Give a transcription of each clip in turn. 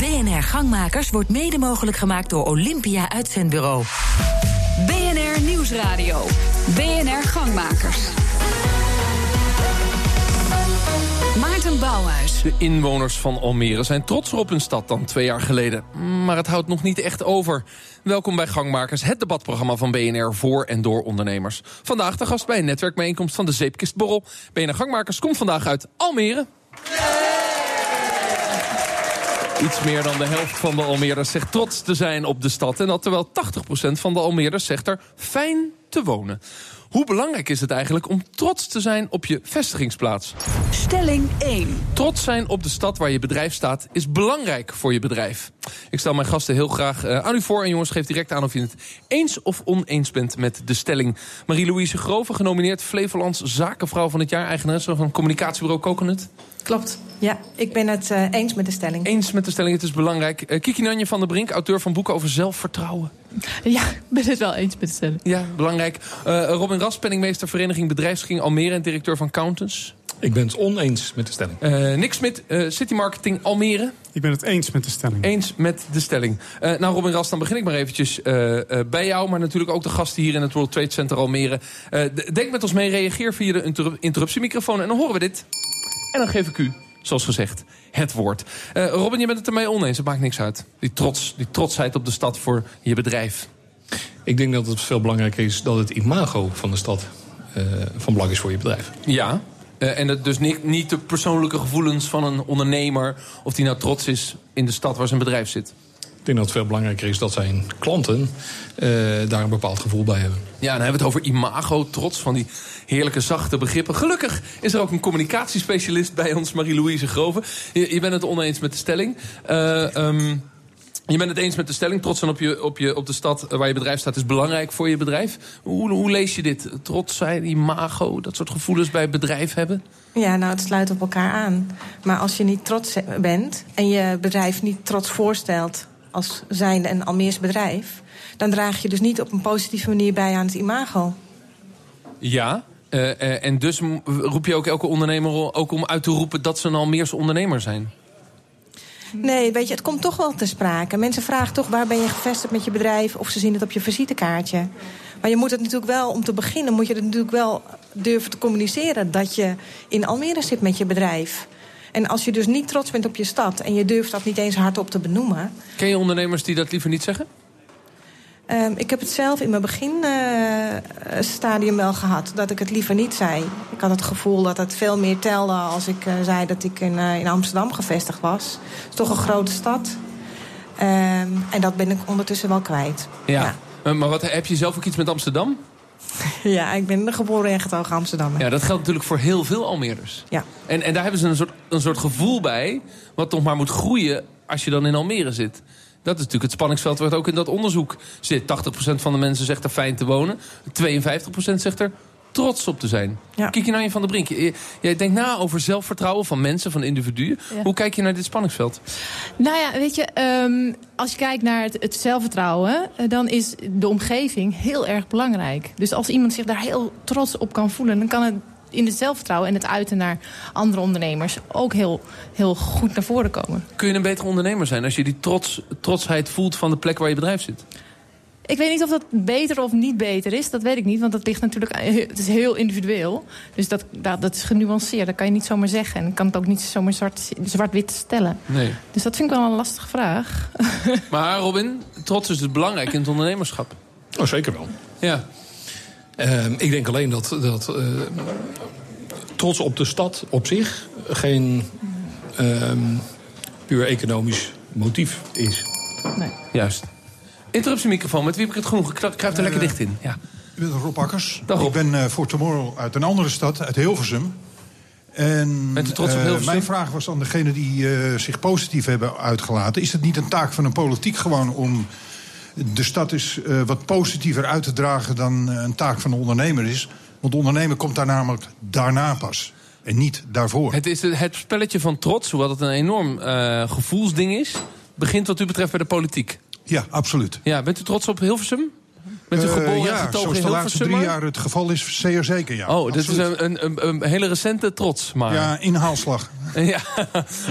BNR Gangmakers wordt mede mogelijk gemaakt door Olympia Uitzendbureau. BNR Nieuwsradio. BNR Gangmakers. Maarten Bouwhuis. De inwoners van Almere zijn trotser op hun stad dan twee jaar geleden. Maar het houdt nog niet echt over. Welkom bij Gangmakers, het debatprogramma van BNR voor en door ondernemers. Vandaag de gast bij een netwerkbijeenkomst van de Zeepkistborrel. BNR Gangmakers komt vandaag uit Almere. Iets meer dan de helft van de Almeerders zegt trots te zijn op de stad. En dat terwijl 80% van de Almeerders zegt er fijn te wonen. Hoe belangrijk is het eigenlijk om trots te zijn op je vestigingsplaats? Stelling 1. Trots zijn op de stad waar je bedrijf staat is belangrijk voor je bedrijf. Ik stel mijn gasten heel graag uh, aan u voor. En jongens, geef direct aan of je het eens of oneens bent met de stelling. Marie-Louise Groven, genomineerd Flevolands Zakenvrouw van het jaar. Eigenaresse van communicatiebureau Coconut. Klopt. Ja, ik ben het uh, eens met de stelling. Eens met de stelling, het is belangrijk. Uh, Kiki Nanje van der Brink, auteur van boeken over zelfvertrouwen. Ja, ik ben het wel eens met de stelling. Ja, belangrijk. Uh, Robin Ras, penningmeester Vereniging Bedrijfsging Almere... en directeur van Accountants. Ik ben het oneens met de stelling. Uh, Nick Smit, uh, City Marketing Almere. Ik ben het eens met de stelling. Eens met de stelling. Uh, nou, Robin Ras, dan begin ik maar eventjes bij jou... maar natuurlijk ook de gasten hier in het World Trade Center Almere. denk met ons mee, reageer via de inter interruptiemicrofoon... en dan horen we dit. En dan geef ik u zoals gezegd, het woord. Uh, Robin, je bent het ermee oneens, het maakt niks uit. Die, trots, die trotsheid op de stad voor je bedrijf. Ik denk dat het veel belangrijker is dat het imago van de stad uh, van belang is voor je bedrijf. Ja, uh, en het dus niet, niet de persoonlijke gevoelens van een ondernemer... of die nou trots is in de stad waar zijn bedrijf zit. Ik denk dat het veel belangrijker is dat zijn klanten uh, daar een bepaald gevoel bij hebben. Ja, dan hebben we het over imago, trots van die heerlijke zachte begrippen. Gelukkig is er ook een communicatiespecialist bij ons, Marie-Louise Groven. Je, je, bent het oneens met de stelling. Uh, um, je bent het eens met de stelling. Trots zijn op, je, op, je, op de stad waar je bedrijf staat is belangrijk voor je bedrijf. Hoe, hoe lees je dit? Trots zijn, imago, dat soort gevoelens bij het bedrijf hebben? Ja, nou, het sluit op elkaar aan. Maar als je niet trots bent en je bedrijf niet trots voorstelt als zijnde een Almeers bedrijf... dan draag je dus niet op een positieve manier bij aan het imago. Ja, uh, uh, en dus roep je ook elke ondernemer ook om uit te roepen... dat ze een Almeerse ondernemer zijn? Nee, weet je, het komt toch wel te sprake. Mensen vragen toch waar ben je gevestigd met je bedrijf... of ze zien het op je visitekaartje. Maar je moet het natuurlijk wel, om te beginnen... moet je het natuurlijk wel durven te communiceren... dat je in Almere zit met je bedrijf... En als je dus niet trots bent op je stad... en je durft dat niet eens hardop te benoemen... Ken je ondernemers die dat liever niet zeggen? Um, ik heb het zelf in mijn beginstadium uh, wel gehad. Dat ik het liever niet zei. Ik had het gevoel dat het veel meer telde als ik uh, zei dat ik in, uh, in, Amsterdam gevestigd was. Het is toch een grote stad. Um, en dat ben ik ondertussen wel kwijt. Ja. ja. Maar wat, heb je zelf ook iets met Amsterdam? Ja, ik ben geboren en getogen Amsterdam. Ja, dat geldt natuurlijk voor heel veel Almeerders. Ja. En, en daar hebben ze een soort, een soort gevoel bij... wat toch maar moet groeien als je dan in Almere zit. Dat is natuurlijk het spanningsveld wat ook in dat onderzoek zit. 80% van de mensen zegt er fijn te wonen. 52% zegt er trots op te zijn. Ja. Kijk je naar je van de Brink. Jij denkt na over zelfvertrouwen van mensen, van individuen. Ja. Hoe kijk je naar dit spanningsveld? Nou ja, weet je, um, als je kijkt naar het, het zelfvertrouwen... dan is de omgeving heel erg belangrijk. Dus als iemand zich daar heel trots op kan voelen... dan kan het in het zelfvertrouwen en het uiten naar andere ondernemers... ook heel, heel goed naar voren komen. Kun je een betere ondernemer zijn als je die trots, trotsheid voelt... van de plek waar je bedrijf zit? Ik weet niet of dat beter of niet beter is. Dat weet ik niet, want dat ligt natuurlijk... Het is heel individueel. Dus dat, dat, dat is genuanceerd. Dat kan je niet zomaar zeggen. En ik kan het ook niet zomaar zwart-wit zwart stellen. Nee. Dus dat vind ik wel een lastige vraag. Maar Robin, trots is dus belangrijk in het ondernemerschap. Oh, zeker wel. Ja. Uh, ik denk alleen dat, dat uh, trots op de stad op zich geen uh, puur economisch motief is. Nee. Juist. Interruptiemicrofoon, met wie heb ik het genoeg? Ik kruip er lekker dicht in. Ja. Ik ben Rob Akkers. Dag, Rob. Ik ben uh, voor Tomorrow uit een andere stad, uit Hilversum. En Bent u trots op Hilversum? mijn vraag was aan degenen die zich positief hebben uitgelaten. Is het niet een taak van een politiek gewoon om de stad is uh, wat positiever uit te dragen dan uh, een taak van de ondernemer is. Want de ondernemer komt daar namelijk daarna pas. En niet daarvoor. Het, is het spelletje van trots, hoewel het een enorm uh, gevoelsding is... begint wat u betreft bij de politiek. Ja, absoluut. Ja, bent u trots op Hilversum? Bent u geboren ja, en getogen zoals de laatste drie jaar het geval is, zeer zeker, ja. Oh, dit is een, een, een, hele recente trots, maar... Ja, inhaalslag. Ja.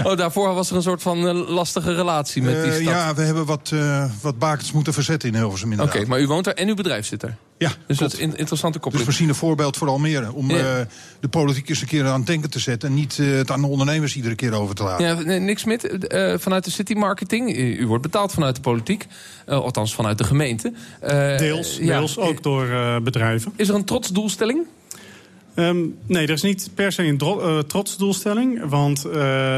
Oh, daarvoor was er een soort van eh, lastige relatie met die Eh, stad. ja, we hebben wat, eh, wat bakens moeten verzetten in Hilversum Oké, maar u woont daar en uw bedrijf zit er. Ja, Dus dat klopt. is een interessante Dus koppeling. we zien een voorbeeld voor Almere. Om Ja. eh, de politiek eens een keer aan het denken te zetten... en niet eh, het aan de ondernemers iedere keer over te laten. Ja, nee, Smit, eh, vanuit de city marketing. U, wordt betaald vanuit de politiek. Eh, althans, vanuit de gemeente. Eh, Deels, ja. deels ook door eh, bedrijven. Is er een trotsdoelstelling? Ehm, nee, er is niet per se een dro- eh, trotsdoelstelling. Want eh,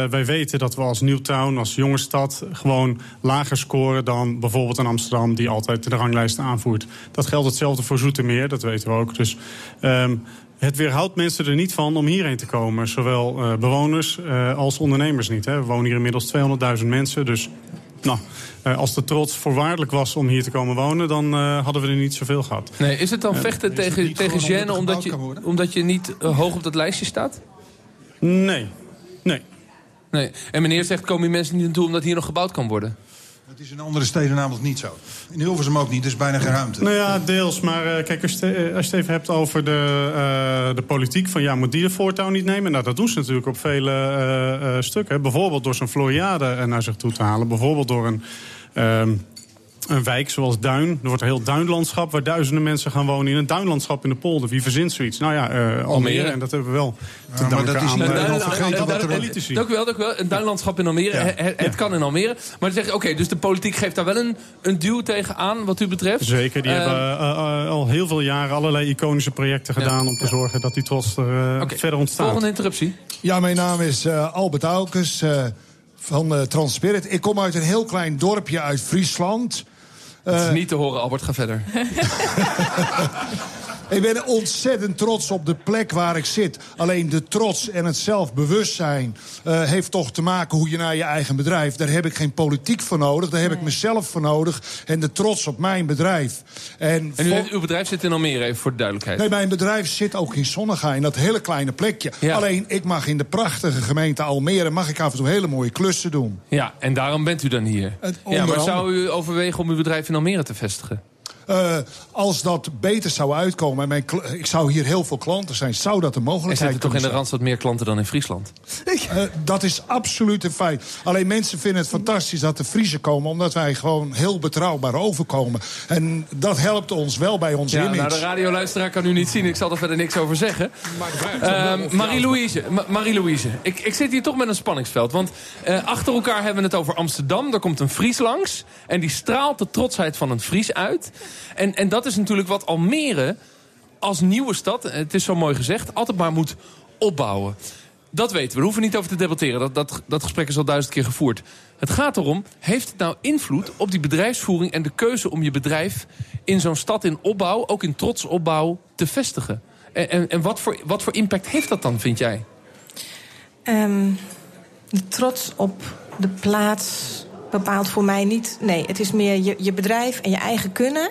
wij weten dat we als Newtown, als jonge stad... gewoon lager scoren dan bijvoorbeeld in Amsterdam... die altijd de ranglijst aanvoert. Dat geldt hetzelfde voor Zoetermeer, dat weten we ook. Dus ehm, het weerhoudt mensen er niet van om hierheen te komen. Zowel eh, bewoners als ondernemers niet. Hè. We wonen hier inmiddels 200.000 mensen, dus... Nou, eh, als de trots voorwaardelijk was om hier te komen wonen... dan eh, hadden we er niet zoveel gehad. Nee, is het dan vechten is het tegen, tegen gêne omdat je, omdat je niet eh, hoog op dat lijstje staat? Nee, nee. Nee. En meneer zegt, komen die mensen niet naartoe omdat hier nog gebouwd kan worden? Dat is in andere steden namelijk niet zo. In Hilversum ook niet, is bijna geen ruimte. Nou ja, deels. Maar eh, kijk, als je, het, eh, als je het even hebt over de, eh, de politiek... van ja, moet die de voortouw niet nemen? Nou, dat doen ze natuurlijk op vele stukken. Bijvoorbeeld door zo'n Floriade naar zich toe te halen. Bijvoorbeeld door een... ehm, een wijk zoals Duin. Er wordt een heel duinlandschap waar duizenden mensen gaan wonen... in een duinlandschap in de polder. Wie verzint zoiets? Nou ja, eh, Almere. En dat hebben we wel te maar danken dat is aan niet aan vergeten wat er- politici. Dank u wel, dank u wel. Een duinlandschap in Almere. Ja. Het, kan in Almere. Maar dan zeg je, oké, dus de politiek geeft daar wel een, een duw tegenaan, wat u betreft. Zeker, die Eh, hebben eh, eh, al heel veel jaren allerlei iconische projecten gedaan... om te zorgen dat die trots er eh, verder ontstaat. Volgende interruptie. Ja, mijn naam is eh, Albert Aukes eh, van eh, Transpirit. Ik kom uit een heel klein dorpje uit Friesland. Het Eh, is niet te horen, Albert, ga verder. Ik ben ontzettend trots op de plek waar ik zit. Alleen de trots en het zelfbewustzijn eh, heeft toch te maken hoe je naar je eigen bedrijf. Daar heb ik geen politiek voor nodig. Daar heb ik mezelf voor nodig. En de trots op mijn bedrijf. En, En u vol- heeft, uw bedrijf zit in Almere, even voor de duidelijkheid. Nee, mijn bedrijf zit ook in Sonnega, in dat hele kleine plekje. Ja. Alleen, ik mag in de prachtige gemeente Almere... mag ik af en toe hele mooie klussen doen. Ja, en daarom bent u dan hier. Het- Ja, maar zou u overwegen om uw bedrijf in Almere te vestigen? Eh, als dat beter zou uitkomen... en mijn ik zou hier heel veel klanten zijn... zou dat een Er mogelijkheid zitten toch in de Randstad meer klanten dan in Friesland? zijn. Eh, dat is absoluut een feit. Alleen mensen vinden het fantastisch dat de Friesen komen... omdat wij gewoon heel betrouwbaar overkomen. En dat helpt ons wel bij onze Ja, image. nou, de radioluisteraar kan u niet zien. Ik zal er verder niks over zeggen. Ehm, Marie-Louise, Ma- Marie-Louise ik, ik zit hier toch met een spanningsveld. Want eh, achter elkaar hebben we het over Amsterdam. Daar komt een Fries langs. En die straalt de trotsheid van een Fries uit. En, en dat is natuurlijk wat Almere als nieuwe stad... eh, het is zo mooi gezegd, altijd maar moet opbouwen. Dat weten we, daar hoeven we niet over te debatteren. Dat, dat, dat gesprek is al duizend keer gevoerd. Het gaat erom, heeft het nou invloed op die bedrijfsvoering... en de keuze om je bedrijf in zo'n stad in opbouw... ook in trotsopbouw, te vestigen? En, en, en wat, voor, wat voor impact heeft dat dan, vind jij? Ehm, de trots op de plaats bepaalt voor mij niet. Nee, het is meer je, je bedrijf en je eigen kunnen.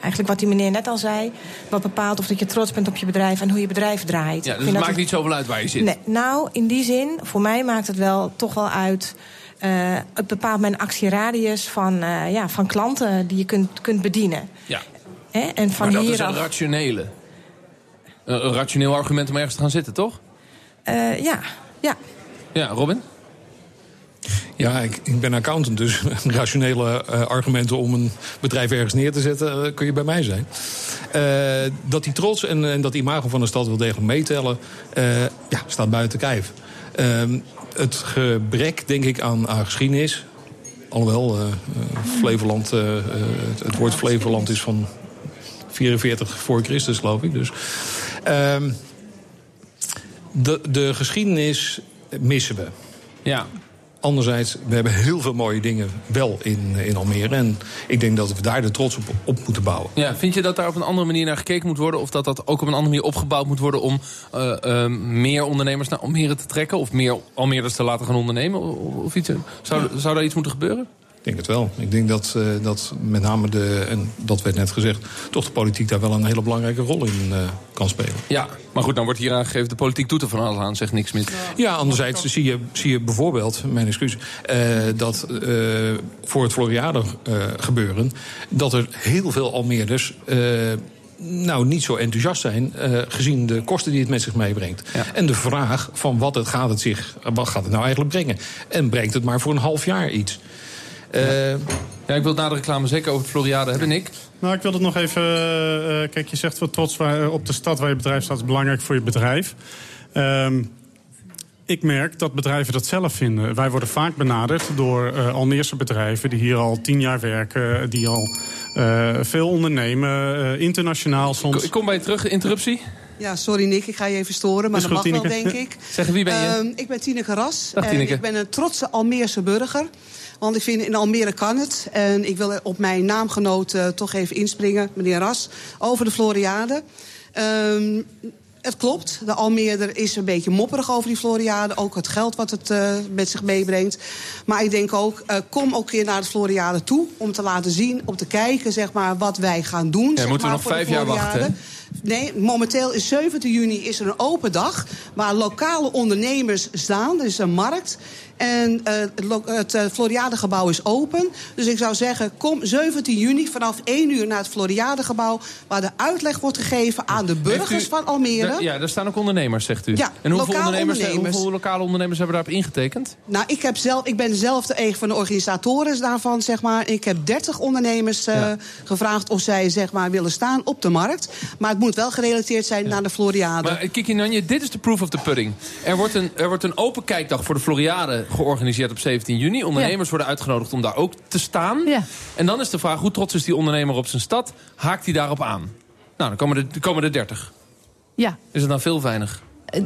Eigenlijk wat die meneer net al zei. Wat bepaalt of dat je trots bent op je bedrijf en hoe je bedrijf draait. Ja, dus het dat maakt niet zoveel uit waar je zit. Nee, nou, in die zin, voor mij maakt het wel toch wel uit. eh, het bepaalt mijn actieradius van, eh, ja, van klanten die je kunt, kunt bedienen. Ja, Hè? En van maar dat is een rationele. Een, een rationeel argument om ergens te gaan zitten, toch? eh, ja, ja. Ja, Robin? Ja, ik, ben accountant, dus rationele eh, argumenten om een bedrijf ergens neer te zetten, eh, kun je bij mij zijn. Eh, dat die trots en, en dat imago van de stad wel degelijk meetellen, ja, staat buiten kijf. Het gebrek, denk ik, aan, geschiedenis. Alhoewel, Flevoland, het, het woord Flevoland is van 44 voor Christus, geloof ik. Dus. ehm, de, de geschiedenis missen we. Ja. Anderzijds, we hebben heel veel mooie dingen wel in, in Almere. En ik denk dat we daar de trots op, op moeten bouwen. Ja, vind je dat daar op een andere manier naar gekeken moet worden? Of dat dat ook op een andere manier opgebouwd moet worden... om eh, eh, meer ondernemers naar Almere te trekken? Of meer Almeerders te laten gaan ondernemen? Of, of iets? Zou, zou daar iets moeten gebeuren? Ik denk het wel. Ik denk dat, eh, dat met name de, en dat werd net gezegd... toch de politiek daar wel een hele belangrijke rol in eh, kan spelen. Ja, maar goed, dan wordt hier aangegeven... de politiek doet er van alles aan, zegt niks meer. Ja, anderzijds zie je, zie je bijvoorbeeld, mijn excuus... eh, dat voor het Floriade gebeuren... dat er heel veel Almeerders... nou, niet zo enthousiast zijn... Uh, gezien de kosten die het met zich meebrengt. Ja. En de vraag van wat, het gaat het zich, wat gaat het nou eigenlijk brengen? En brengt het maar voor een half jaar iets? Uh, ja, ik wil na de reclame zeker over de Floriade hebben, Nick. Nou, ik wil het nog even... Uh, kijk, je zegt wat trots waar, op de stad waar je bedrijf staat... is belangrijk voor je bedrijf. Um, ik merk dat bedrijven dat zelf vinden. Wij worden vaak benaderd door uh, Almeerse bedrijven... die hier al tien jaar werken, die al uh, veel ondernemen, uh, internationaal soms. Ik kom bij je terug, interruptie. Ja, sorry Nick, ik ga je even storen, maar dat mag Tineke. wel, denk ik. Zeg, wie ben je? Uh, ik ben Tineke Ras. Dag, en ik ben een trotse Almeerse burger. Want ik vind in Almere kan het. En ik wil op mijn naamgenoot uh, toch even inspringen, meneer Ras, over de Floriade. Um, het klopt. De Almeerder is een beetje mopperig over die Floriade. Ook het geld wat het uh, met zich meebrengt. Maar ik denk ook, uh, kom ook weer naar de Floriade toe... om te laten zien, om te kijken zeg maar, wat wij gaan doen. Ja, zeg moeten maar, we nog vijf jaar wachten? Nee, momenteel is 17 juni is er een open dag... waar lokale ondernemers staan. Er is een markt. En uh, het, het uh, Floriadegebouw is open. Dus ik zou zeggen, kom 17 juni vanaf 1 uur naar het Floriadegebouw... waar de uitleg wordt gegeven aan de burgers u, van Almere. Ja, daar staan ook ondernemers, zegt u. Ja, en hoeveel, ondernemers, ondernemers, hoeveel lokale ondernemers hebben daarop ingetekend? Nou, ik, heb zelf, ik ben zelf de een van de organisatoren daarvan, zeg maar. Ik heb 30 ondernemers uh, ja. gevraagd of zij zeg maar, willen staan op de markt. Maar het moet wel gerelateerd zijn ja. naar de Floriade. Maar Kiki Nanje, dit is de proof of the pudding. Er wordt een, er wordt een open kijkdag voor de Floriade georganiseerd op 17 juni. Ondernemers ja. worden uitgenodigd om daar ook te staan. Ja. En dan is de vraag, hoe trots is die ondernemer op zijn stad? Haakt hij daarop aan? Nou, dan komen er, komen er 30. Ja. Is het dan veel weinig?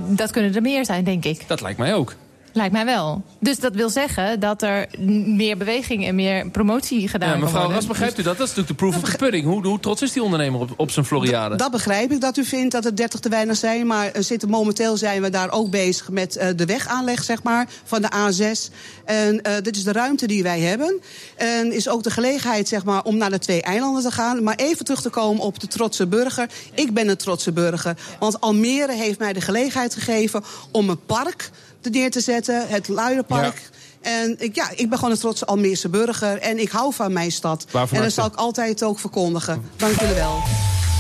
Dat kunnen er meer zijn, denk ik. Dat lijkt mij ook. Lijkt mij wel. Dus dat wil zeggen dat er meer beweging en meer promotie gedaan ja, mevrouw kan worden. Ras, begrijpt u dat? Dat is natuurlijk de proof of the pudding. Hoe, hoe trots is die ondernemer op, op zijn Floriade? Dat, dat, begrijp ik, dat u vindt dat het 30 te weinig zijn. Maar er zitten, momenteel zijn we daar ook bezig met uh, de wegaanleg zeg maar, van de A6. En uh, dit is de ruimte die wij hebben. En is ook de gelegenheid zeg maar, om naar de twee eilanden te gaan. Maar even terug te komen op de trotse burger. Ik ben een trotse burger. Want Almere heeft mij de gelegenheid gegeven om een park neer te zetten, het Luiderpark. Ja. En ik, ja, ik ben gewoon een trotse Almeerse burger. En ik hou van mijn stad. En dat zal ik altijd ook verkondigen. Dank jullie wel.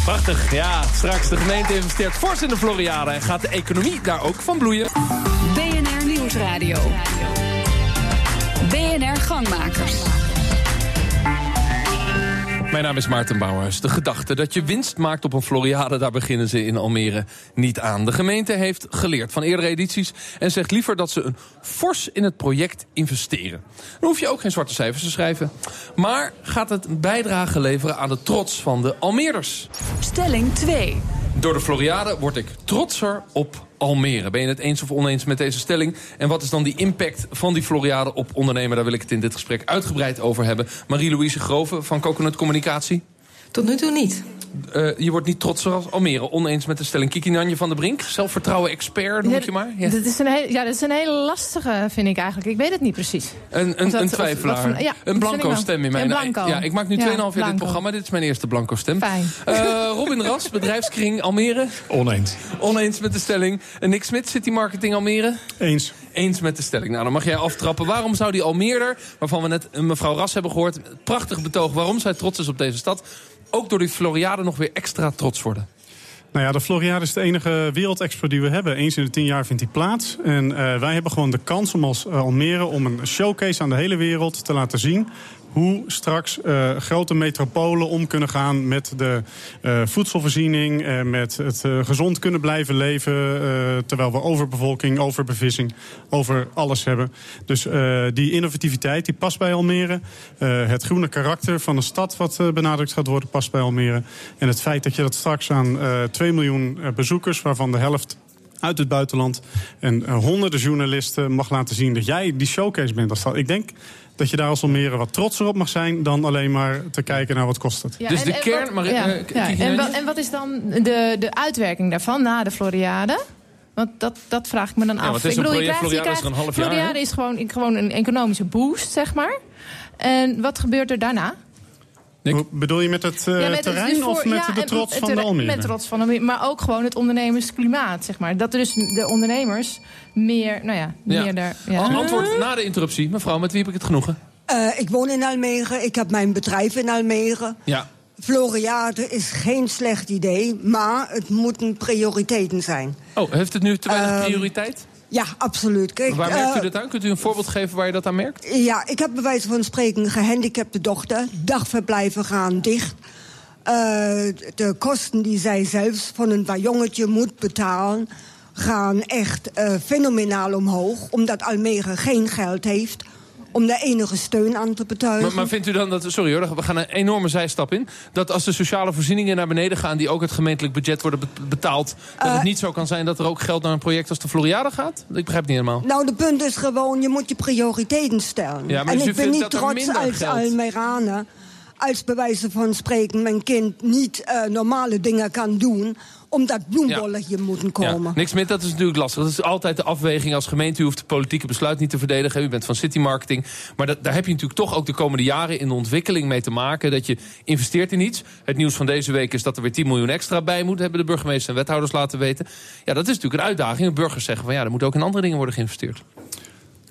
Prachtig, ja. Straks de gemeente investeert fors in de Floriade... en gaat de economie daar ook van bloeien. BNR Nieuwsradio. BNR Gangmakers. Mijn naam is Maarten Bouwhuis. De gedachte dat je winst maakt op een Floriade, daar beginnen ze in Almere niet aan. De gemeente heeft geleerd van eerdere edities en zegt liever dat ze een fors in het project investeren. Dan hoef je ook geen zwarte cijfers te schrijven. Maar gaat het een bijdrage leveren aan de trots van de Almeerders? Stelling 2. Door de Floriade word ik trotser op Almere. Ben je het eens of oneens met deze stelling? En wat is dan die impact van die Floriade op ondernemer? Daar wil ik het in dit gesprek uitgebreid over hebben. Marie-Louise Groven van Coconut Communicatie. Tot nu toe niet. Uh, je wordt niet trotser als Almere. Oneens met de stelling. Kiki Nanje van der Brink, zelfvertrouwen expert, noem ja, je maar. Ja. Dat, is een hele, ja, dat is een hele lastige, vind ik eigenlijk. Ik weet het niet precies. Een, een, dat, een twijfelaar. Van, ja, een blanco stem in mijn... Blanco. Ja, ik maak nu 2,5 jaar dit programma. Dit is mijn eerste blanco stem. Fijn. Uh, Robin Ras, bedrijfskring Almere. Oneens. Oneens met de stelling. En Nick Smit, City Marketing Almere. Eens. Eens met de stelling. Nou, dan mag jij aftrappen. Waarom zou die Almeerder, waarvan we net mevrouw Ras hebben gehoord... prachtig betoog waarom zij trots is op deze stad ook door die Floriade nog weer extra trots worden? Nou ja, de Floriade is de enige wereldexpo die we hebben. Eens in de tien jaar vindt die plaats. En uh, wij hebben gewoon de kans om als Almere... om een showcase aan de hele wereld te laten zien hoe straks uh, grote metropolen om kunnen gaan met de uh, voedselvoorziening, uh, met het gezond kunnen blijven leven, terwijl we overbevolking, overbevissing, over alles hebben. Dus die innovativiteit die past bij Almere. het groene karakter van een stad wat benadrukt gaat worden past bij Almere. En het feit dat je dat straks aan 2 miljoen bezoekers, waarvan de helft uit het buitenland en honderden journalisten mag laten zien dat jij die showcase bent als stad. Ik denk dat je daar als Almere wat trotser op mag zijn... dan alleen maar te kijken naar wat kost het. Ja, dus en, de en kern... Wat, maar, ja, uh, ja. En, wat, en, wat, is dan de, de uitwerking daarvan na de Floriade? Want dat, dat vraag ik me dan ja, af. ik bedoel, je krijgt, Floriade je krijgt, is er een half Floriade jaar, is gewoon, gewoon een economische boost, zeg maar. En wat gebeurt er daarna? Hoe bedoel je met het uh, ja, met terrein voor, of met ja, de trots het, van de Almere? Met trots van de Maar ook gewoon het ondernemersklimaat, zeg maar. Dat er dus de ondernemers meer, nou ja, ja. meer daar... Ja. Antwoord na de interruptie. Mevrouw, met wie heb ik het genoegen? Uh, ik woon in Almere. Ik heb mijn bedrijf in Almere. Ja. Floriade is geen slecht idee, maar het moeten prioriteiten zijn. Oh, heeft het nu te weinig Ehm, prioriteit? Ja, absoluut. Kijk, waar merkt u eh, dat aan? Kunt u een voorbeeld geven waar je dat aan merkt? Ja, ik heb bij wijze van spreken een gehandicapte dochter. Dagverblijven gaan dicht. Eh, de kosten die zij zelfs van een jongetje moet betalen... gaan echt eh, fenomenaal omhoog. Omdat Almere geen geld heeft om daar enige steun aan te betuigen. Maar, maar vindt u dan dat, sorry hoor, we gaan een enorme zijstap in... dat als de sociale voorzieningen naar beneden gaan... die ook het gemeentelijk budget worden be- betaald... dat het Eh, niet zo kan zijn dat er ook geld naar een project als de Floriade gaat? Ik begrijp het niet helemaal. Nou, de punt is gewoon, je moet je prioriteiten stellen. Ja, maar en dus ik ben niet trots als Almeraner... als bij wijze van spreken mijn kind niet eh, normale dingen kan doen... omdat bloembollen hier moeten komen. Niks meer, dat is natuurlijk lastig. Dat is altijd de afweging als gemeente. U hoeft het politieke besluit niet te verdedigen. U bent van city marketing. Maar dat, daar heb je natuurlijk toch ook de komende jaren in de ontwikkeling mee te maken. Dat je investeert in iets. Het nieuws van deze week is dat er weer 10 miljoen extra bij moet. Hebben de burgemeester en wethouders laten weten. Ja, dat is natuurlijk een uitdaging. De burgers zeggen van ja, er moet ook in andere dingen worden geïnvesteerd.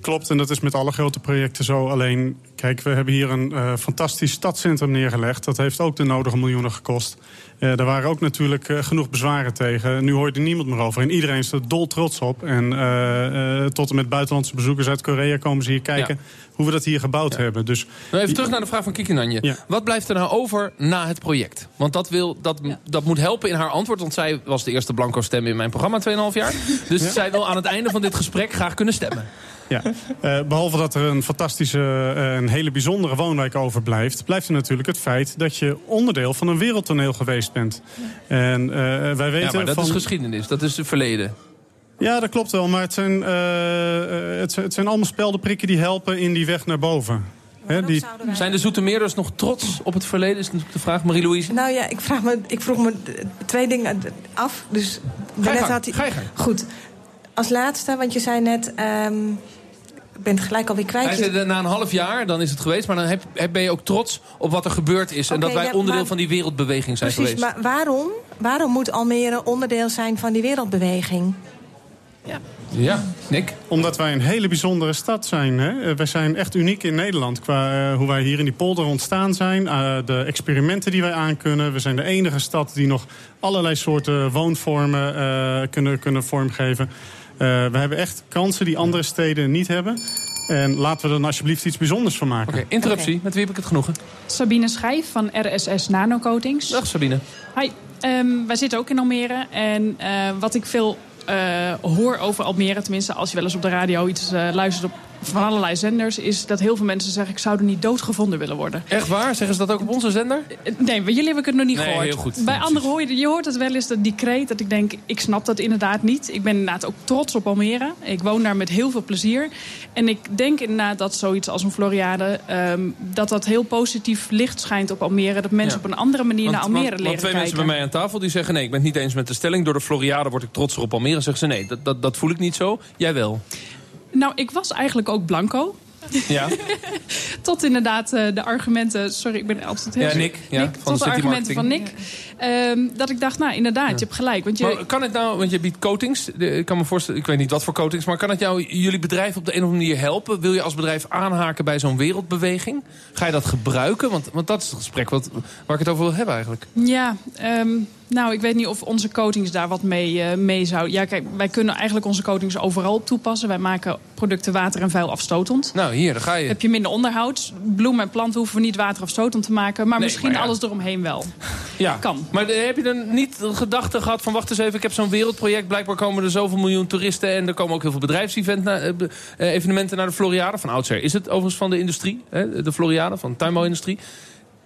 Klopt, en dat is met alle grote projecten zo. Alleen, kijk, we hebben hier een eh, fantastisch stadscentrum neergelegd. Dat heeft ook de nodige miljoenen gekost. Eh er waren ook natuurlijk eh, genoeg bezwaren tegen. Nu hoort er niemand meer over. En iedereen is er dol trots op. En eh, eh, tot en met buitenlandse bezoekers uit Korea komen ze hier kijken... hoe we dat hier gebouwd hebben. Dus, Nou, even terug naar de vraag van Kiki Nanje. Wat blijft er nou over na het project? Want dat, wil, dat, dat moet helpen in haar antwoord. Want zij was de eerste blanco stem in mijn programma 2,5 jaar. Dus Ja. zij wil aan het einde van dit gesprek graag kunnen stemmen. Ja, eh, behalve dat er een fantastische, eh, een hele bijzondere woonwijk overblijft... blijft er natuurlijk het feit dat je onderdeel van een wereldtoneel geweest bent. En eh, wij weten Ja, maar dat van... is geschiedenis. Dat is het verleden. Ja, dat klopt wel, maar het zijn, het, zijn- het zijn allemaal speldenprikken die helpen in die weg naar boven. Hè, die... Zijn de Zoetermeerders nog trots op het verleden? Is natuurlijk de vraag, Marie-Louise. Nou ja, ik, vraag me, ik vroeg me twee dingen af. Dus Ga je daarnet gang, had hij- ga je gang. Goed. Als laatste, want je zei net... ehm, ik ben het gelijk alweer kwijt. Na een half jaar, dan is het geweest. Maar dan heb, heb- ben je ook trots op wat er gebeurd is. en dat wij ja, onderdeel maar- van die wereldbeweging zijn Precies, geweest. maar waarom, waarom moet Almere onderdeel zijn van die wereldbeweging? Ja, Nick? Omdat wij een hele bijzondere stad zijn. Hè? Eh, Wij zijn echt uniek in Nederland qua eh, hoe wij hier in die polder ontstaan zijn. eh, de experimenten die wij aankunnen. We zijn de enige stad die nog allerlei soorten woonvormen eh, kunnen, kunnen vormgeven. Eh, we hebben echt kansen die andere steden niet hebben. En laten we er dan alsjeblieft iets bijzonders van maken. Oké, interruptie. Met wie heb ik het genoegen? Sabine Schijf van RSS Nanocoatings. Dag Sabine. Hi, Ehm, wij zitten ook in Almere. En eh, wat ik veel eh, hoor over Almere, tenminste als je wel eens op de radio iets eh, luistert op, van allerlei zenders, is dat heel veel mensen zeggen: ik zou er niet doodgevonden willen worden. Echt waar? Zeggen ze dat ook op onze zender? Nee, bij jullie heb ik het nog niet Nee, gehoord. heel goed. Bij anderen hoor je, je hoort het wel eens, dat decreet, dat ik denk, ik snap dat inderdaad niet. Ik ben inderdaad ook trots op Almere. Ik woon daar met heel veel plezier. En ik denk inderdaad dat zoiets als een Floriade, ehm, dat dat heel positief licht schijnt op Almere. Dat mensen Ja. op een andere manier naar Almere want, leren want twee kijken. mensen bij mij aan tafel die zeggen... nee, ik ben het niet eens met de stelling. Door de Floriade word ik trotser op Almere. Zeggen ze nee, dat, dat, dat voel ik niet zo. Jij wel. Nou, ik was eigenlijk ook blanco. Ja, Tot inderdaad eh, de argumenten... Sorry, ik ben altijd heel... Ja, Nick, ja, van tot de argumenten van Nick. Ehm, dat ik dacht, nou inderdaad, je hebt gelijk. Want je, Maar kan het nou, want je biedt coatings. Ik kan me voorstellen, ik weet niet wat voor coatings. Maar kan het jou, jullie bedrijf op de een of andere manier helpen? Wil je als bedrijf aanhaken bij zo'n wereldbeweging? Ga je dat gebruiken? Want, want dat is het gesprek wat, waar ik het over wil hebben eigenlijk. Ja, ehm, nou, ik weet niet of onze coatings daar wat mee, eh mee zou... Ja, kijk, wij kunnen eigenlijk onze coatings overal toepassen. Wij maken producten water en vuil afstotend. Nou, hier, daar ga je. Heb je minder onderhoud. Bloemen en planten hoeven we niet waterafstotend te maken. Maar Nee, misschien maar ja. alles eromheen wel. Ja, kan. Maar eh, heb je dan niet de gedachte gehad van... wacht eens even, ik heb zo'n wereldproject. Blijkbaar komen er zoveel miljoen toeristen... en er komen ook heel veel bedrijfsevenementen naar de Floriade. Van oudsher is het overigens van de industrie. Hè, de Floriade, van de tuinbouwindustrie.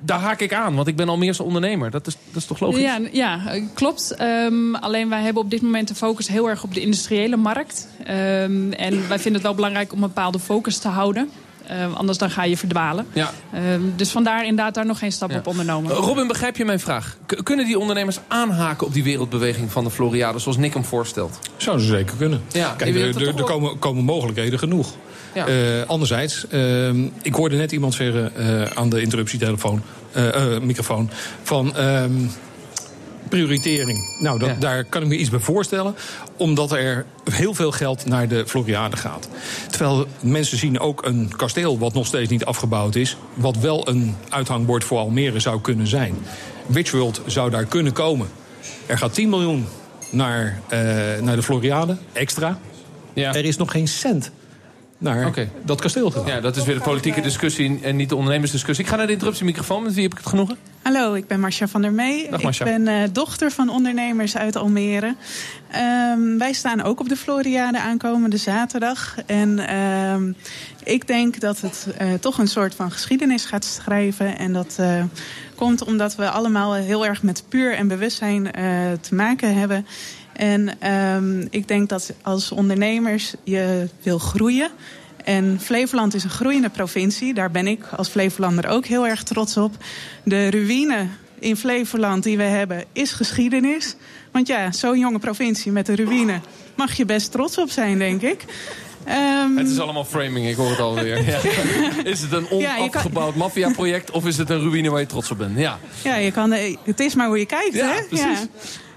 Daar haak ik aan, want ik ben al meer ondernemer. Dat is, dat is toch logisch? Ja, ja klopt. Ehm, alleen wij hebben op dit moment de focus heel erg op de industriële markt. Ehm, en wij vinden het wel belangrijk om een bepaalde focus te houden. Ehm, anders dan ga je verdwalen. Ja. Ehm, dus vandaar inderdaad daar nog geen stap Ja. op ondernomen. Robin, begrijp je mijn vraag? K- kunnen die ondernemers aanhaken op die wereldbeweging van de Floriade... zoals Nick hem voorstelt? Zouden ze zeker kunnen. Ja, Kijk, er, er- er komen, komen mogelijkheden genoeg. Ja. Eh, anderzijds, ehm, ik hoorde net iemand zeggen eh, aan de interruptietelefoon, eh, microfoon, van ehm, Prioritering. Nou, dat, daar kan ik me iets bij voorstellen. Omdat er heel veel geld naar de Floriade gaat. Terwijl mensen zien ook een kasteel wat nog steeds niet afgebouwd is. Wat wel een uithangbord voor Almere zou kunnen zijn. Witchworld zou daar kunnen komen. Er gaat 10 miljoen naar, naar de Floriade, extra. Er is nog geen cent naar dat kasteel gegaan. Ja, dat is weer de politieke discussie en niet de ondernemersdiscussie. Ik ga naar de interruptiemicrofoon. Met wie heb ik het genoegen? Hallo, ik ben Marcia van der Mee. Dag, Marcia. Ik ben eh, dochter van ondernemers uit Almere. Ehm, wij staan ook op de Floriade aankomende zaterdag. En ehm, ik denk dat het eh, toch een soort van geschiedenis gaat schrijven. En dat eh, komt omdat we allemaal heel erg met puur en bewustzijn eh, te maken hebben. En ehm, ik denk dat als ondernemers je wil groeien. En Flevoland is een groeiende provincie. Daar ben ik als Flevolander ook heel erg trots op. De ruïne in Flevoland die we hebben is geschiedenis. Want ja, zo'n jonge provincie met een ruïne mag je best trots op zijn, denk ik. Ehm, Het is allemaal framing, ik hoor het alweer. Ja. Is het een Ja, je kan- onafgebouwd maffiaproject of is het een ruïne waar je trots op bent? Ja. Ja, je kan, het is maar hoe je kijkt, Ja, hè? precies.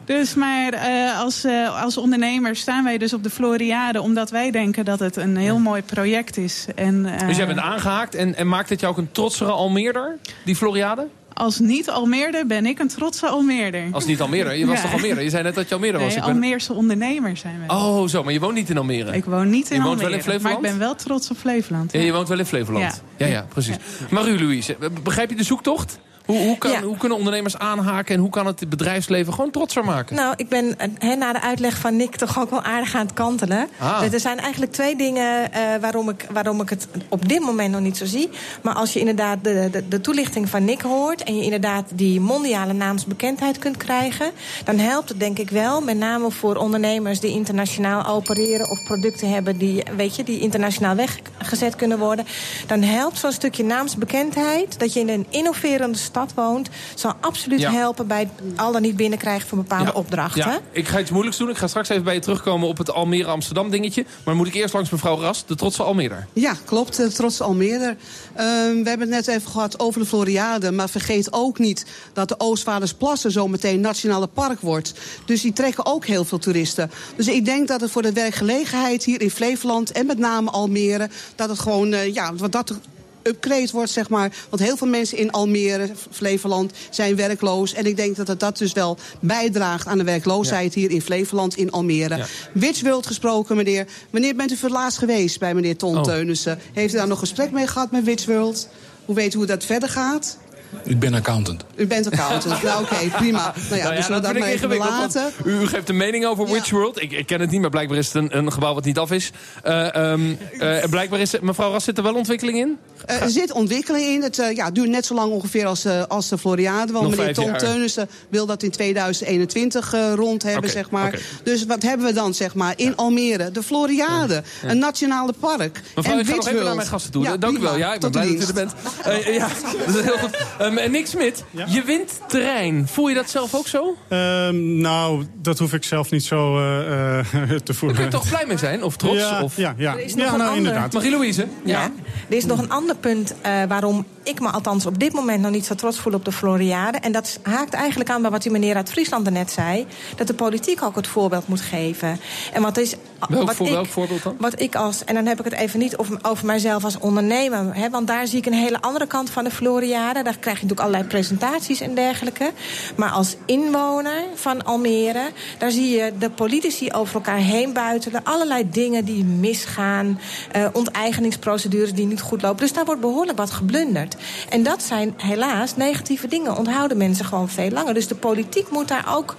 Dus maar eh, als, eh, als ondernemer staan wij dus op de Floriade... omdat wij denken dat het een heel mooi project is. En, eh, Dus jij bent aangehaakt en, en maakt het jou ook een trotsere Almeerder, die Floriade? Als niet-Almeerder ben ik een trotse Almeerder. Als niet Almere, je was Ja. toch Almere? Je zei net dat je Almere was. Nee, Ik ben- Almeerse ondernemer zijn we. Oh, zo, maar je woont niet in Almere? Ik woon niet in Je woont Almere, wel in Flevoland? maar ik ben wel trots op Flevoland. Ja, je woont wel in Flevoland. Ja, ja, precies. Marie-Louise, begrijp je de zoektocht? Hoe, hoe, kan, hoe kunnen ondernemers aanhaken en hoe kan het het bedrijfsleven gewoon trotser maken? Nou, ik ben eh, na de uitleg van Nick toch ook wel aardig aan het kantelen. Ah. Er zijn eigenlijk twee dingen eh, waarom, ik, waarom ik het op dit moment nog niet zo zie. Maar als je inderdaad de, de, de toelichting van Nick hoort... en je inderdaad die mondiale naamsbekendheid kunt krijgen... dan helpt het denk ik wel, met name voor ondernemers... die internationaal opereren of producten hebben... die, weet je, die internationaal weggezet kunnen worden. Dan helpt zo'n stukje naamsbekendheid... dat je in een innoverende stad woont... zal absoluut Ja. helpen bij het al dan niet binnenkrijgen van bepaalde opdrachten. Ja, ik ga iets moeilijks doen. Ik ga straks even bij je terugkomen op het Almere-Amsterdam dingetje. Maar moet ik eerst langs mevrouw Ras, de trotse Almere. Ja, klopt. eh, Trots Almere. Ehm, we hebben het net even gehad over de Floriade. Maar vergeet ook niet dat de Oostvaardersplassen zo meteen nationale park wordt. Dus die trekken ook heel veel toeristen. Dus ik denk dat het voor de werkgelegenheid hier in Flevoland... en met name Almere, dat het gewoon... eh, ja, wat dat upgrade wordt, zeg maar. Want heel veel mensen in Almere, Flevoland, zijn werkloos. En ik denk dat het dat dus wel bijdraagt aan de werkloosheid hier in Flevoland, in Almere. Ja. Witchworld gesproken, meneer. Wanneer bent u voor het laatst geweest bij meneer Ton Oh. Teunissen? Heeft u daar nog gesprek mee gehad met Witchworld? Hoe weet u hoe dat verder gaat? Ik ben accountant. U bent accountant. nou, oké, prima. Nou ja, Nou dus we dat vind ik ingewikkeld. U, u geeft een mening over Witchworld. Ik, ik ken het niet, maar blijkbaar is het een, een gebouw wat niet af is. Eh, ehm, eh, en blijkbaar is het, mevrouw Ras, zit er wel ontwikkeling in? Eh, er zit ontwikkeling in. Het eh, ja, duurt net zo lang ongeveer als, eh, als de Floriade. Want Nog meneer Tom jaar. Teunissen wil dat in 2021 eh, rond hebben, zeg maar. Dus wat hebben we dan, zeg maar, in Almere? De Floriade, Ja. een nationale park. Mevrouw, en ik ga nog even Witworld. naar mijn gasten toe. Ja, Dank u wel. Ja, ik ben blij dat u er bent. Eh, ja, dat is heel goed. Ehm, en Nick Smit, je wint terrein. Voel je dat zelf ook zo? Ehm, nou, dat hoef ik zelf niet zo eh, eh, te voelen. Daar kun je toch blij mee zijn? Of trots? Ja, of... ja, ja. Er is nog ja een nou, ander. inderdaad. Marie-Louise? Ja. Er is nog een ander punt eh, waarom ik me althans op dit moment nog niet zo trots voel op de Floriade. En dat haakt eigenlijk aan bij wat die meneer uit Friesland er net zei. Dat de politiek ook het voorbeeld moet geven. En wat is. Welk, wat voor, ik, welk voorbeeld dan? Wat ik als, en dan heb ik het even niet over, over mijzelf als ondernemer. Hè, want daar zie ik een hele andere kant van de Floriade. Daar krijg je natuurlijk allerlei presentaties en dergelijke. Maar als inwoner van Almere, daar zie je de politici over elkaar heen buitelen. Allerlei dingen die misgaan. eh, onteigeningsprocedures die niet goed lopen. Dus daar wordt behoorlijk wat geblunderd. En dat zijn helaas negatieve dingen. Onthouden mensen gewoon veel langer. Dus de politiek moet daar ook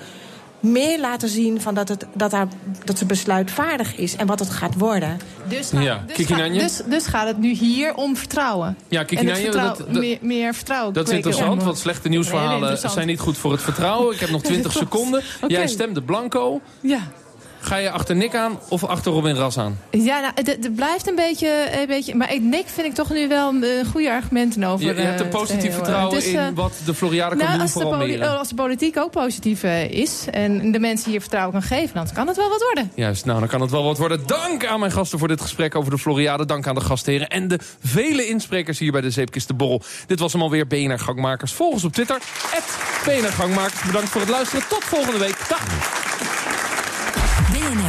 meer laten zien van dat, het, dat, daar, dat ze besluitvaardig is en wat het gaat worden. Dus, Ja, dus, dus, dus gaat het nu hier om vertrouwen. Ja, Kiki Nanje, vertrouw- dat- dat- meer, meer vertrouwen Dat is interessant, om- want slechte nieuwsverhalen zijn niet goed voor het vertrouwen. Ik heb nog 20 Klopt. seconden. Jij stemde blanco. Ja. Ga je achter Nick aan of achter Robin Ras aan? Ja, nou, het, blijft een beetje, een beetje... Maar Nick vind ik toch nu wel een goede argumenten over. Je, je hebt eh, een positief het vertrouwen. Dus, eh, in wat de Floriade kan nou, doen als de, voor Almere. als de politiek ook positief eh, is... en de mensen hier vertrouwen kan geven... dan kan het wel wat worden. Juist, nou dan kan het wel wat worden. Dank aan mijn gasten voor dit gesprek over de Floriade. Dank aan de gastheren en de vele insprekers hier bij de Zeepkistenborrel. Dit was hem alweer BNR Gangmakers. Volg ons op Twitter, BNR Gangmakers. Bedankt voor het luisteren. Tot volgende week. Dag.